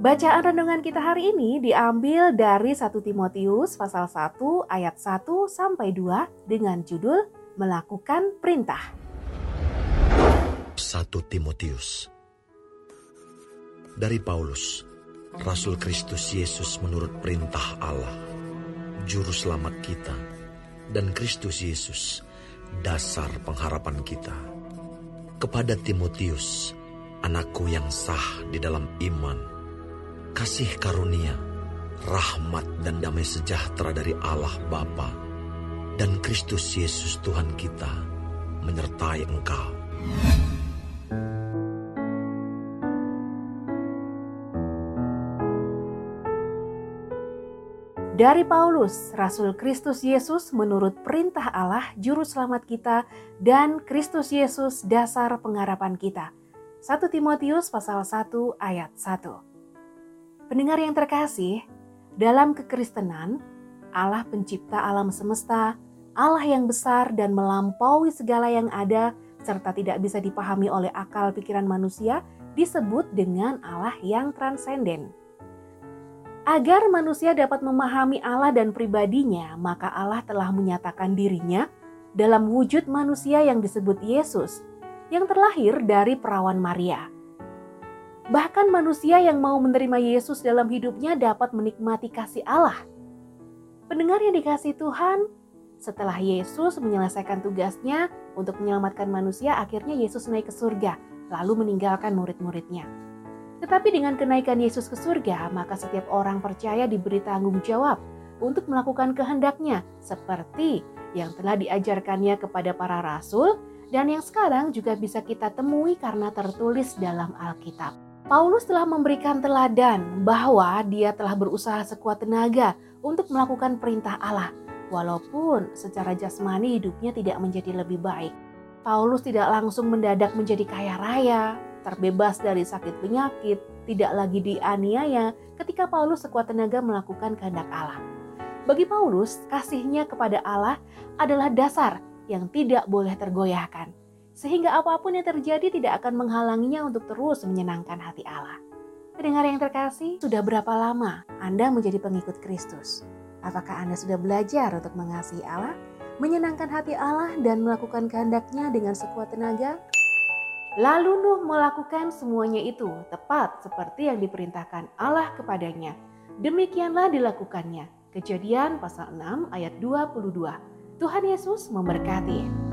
Bacaan renungan kita hari ini diambil dari 1 Timotius pasal 1 ayat 1 sampai 2 dengan judul Melakukan Perintah. 1 Timotius Dari Paulus, Rasul Kristus Yesus menurut perintah Allah, Juru Selamat kita, dan Kristus Yesus, dasar pengharapan kita. Kepada Timotius, anakku yang sah di dalam iman, kasih karunia, rahmat dan damai sejahtera dari Allah Bapa dan Kristus Yesus Tuhan kita menyertai engkau. Dari Paulus, Rasul Kristus Yesus menurut perintah Allah Juru Selamat kita dan Kristus Yesus dasar pengharapan kita. 1 Timotius pasal 1 ayat 1 Pendengar yang terkasih, dalam kekristenan, Allah pencipta alam semesta, Allah yang besar dan melampaui segala yang ada serta tidak bisa dipahami oleh akal pikiran manusia disebut dengan Allah yang transenden. Agar manusia dapat memahami Allah dan pribadinya, maka Allah telah menyatakan dirinya dalam wujud manusia yang disebut Yesus, yang terlahir dari perawan Maria. Bahkan manusia yang mau menerima Yesus dalam hidupnya dapat menikmati kasih Allah. Pendengar yang dikasih Tuhan, setelah Yesus menyelesaikan tugasnya untuk menyelamatkan manusia, akhirnya Yesus naik ke surga, lalu meninggalkan murid-muridnya. Tetapi dengan kenaikan Yesus ke surga, maka setiap orang percaya diberi tanggung jawab untuk melakukan kehendaknya seperti yang telah diajarkannya kepada para rasul dan yang sekarang juga bisa kita temui karena tertulis dalam Alkitab. Paulus telah memberikan teladan bahwa dia telah berusaha sekuat tenaga untuk melakukan perintah Allah, walaupun secara jasmani hidupnya tidak menjadi lebih baik. Paulus tidak langsung mendadak menjadi kaya raya, terbebas dari sakit penyakit, tidak lagi dianiaya ketika Paulus sekuat tenaga melakukan kehendak Allah. Bagi Paulus, kasihnya kepada Allah adalah dasar yang tidak boleh tergoyahkan. Sehingga apa pun yang terjadi tidak akan menghalanginya untuk terus menyenangkan hati Allah. Pendengar yang terkasih, sudah berapa lama Anda menjadi pengikut Kristus? Apakah Anda sudah belajar untuk mengasihi Allah, menyenangkan hati Allah, dan melakukan kehendaknya dengan sekuat tenaga? Lalu Nuh melakukan semuanya itu tepat seperti yang diperintahkan Allah kepadanya. Demikianlah dilakukannya. Kejadian pasal 6 ayat 22. Tuhan Yesus memberkati.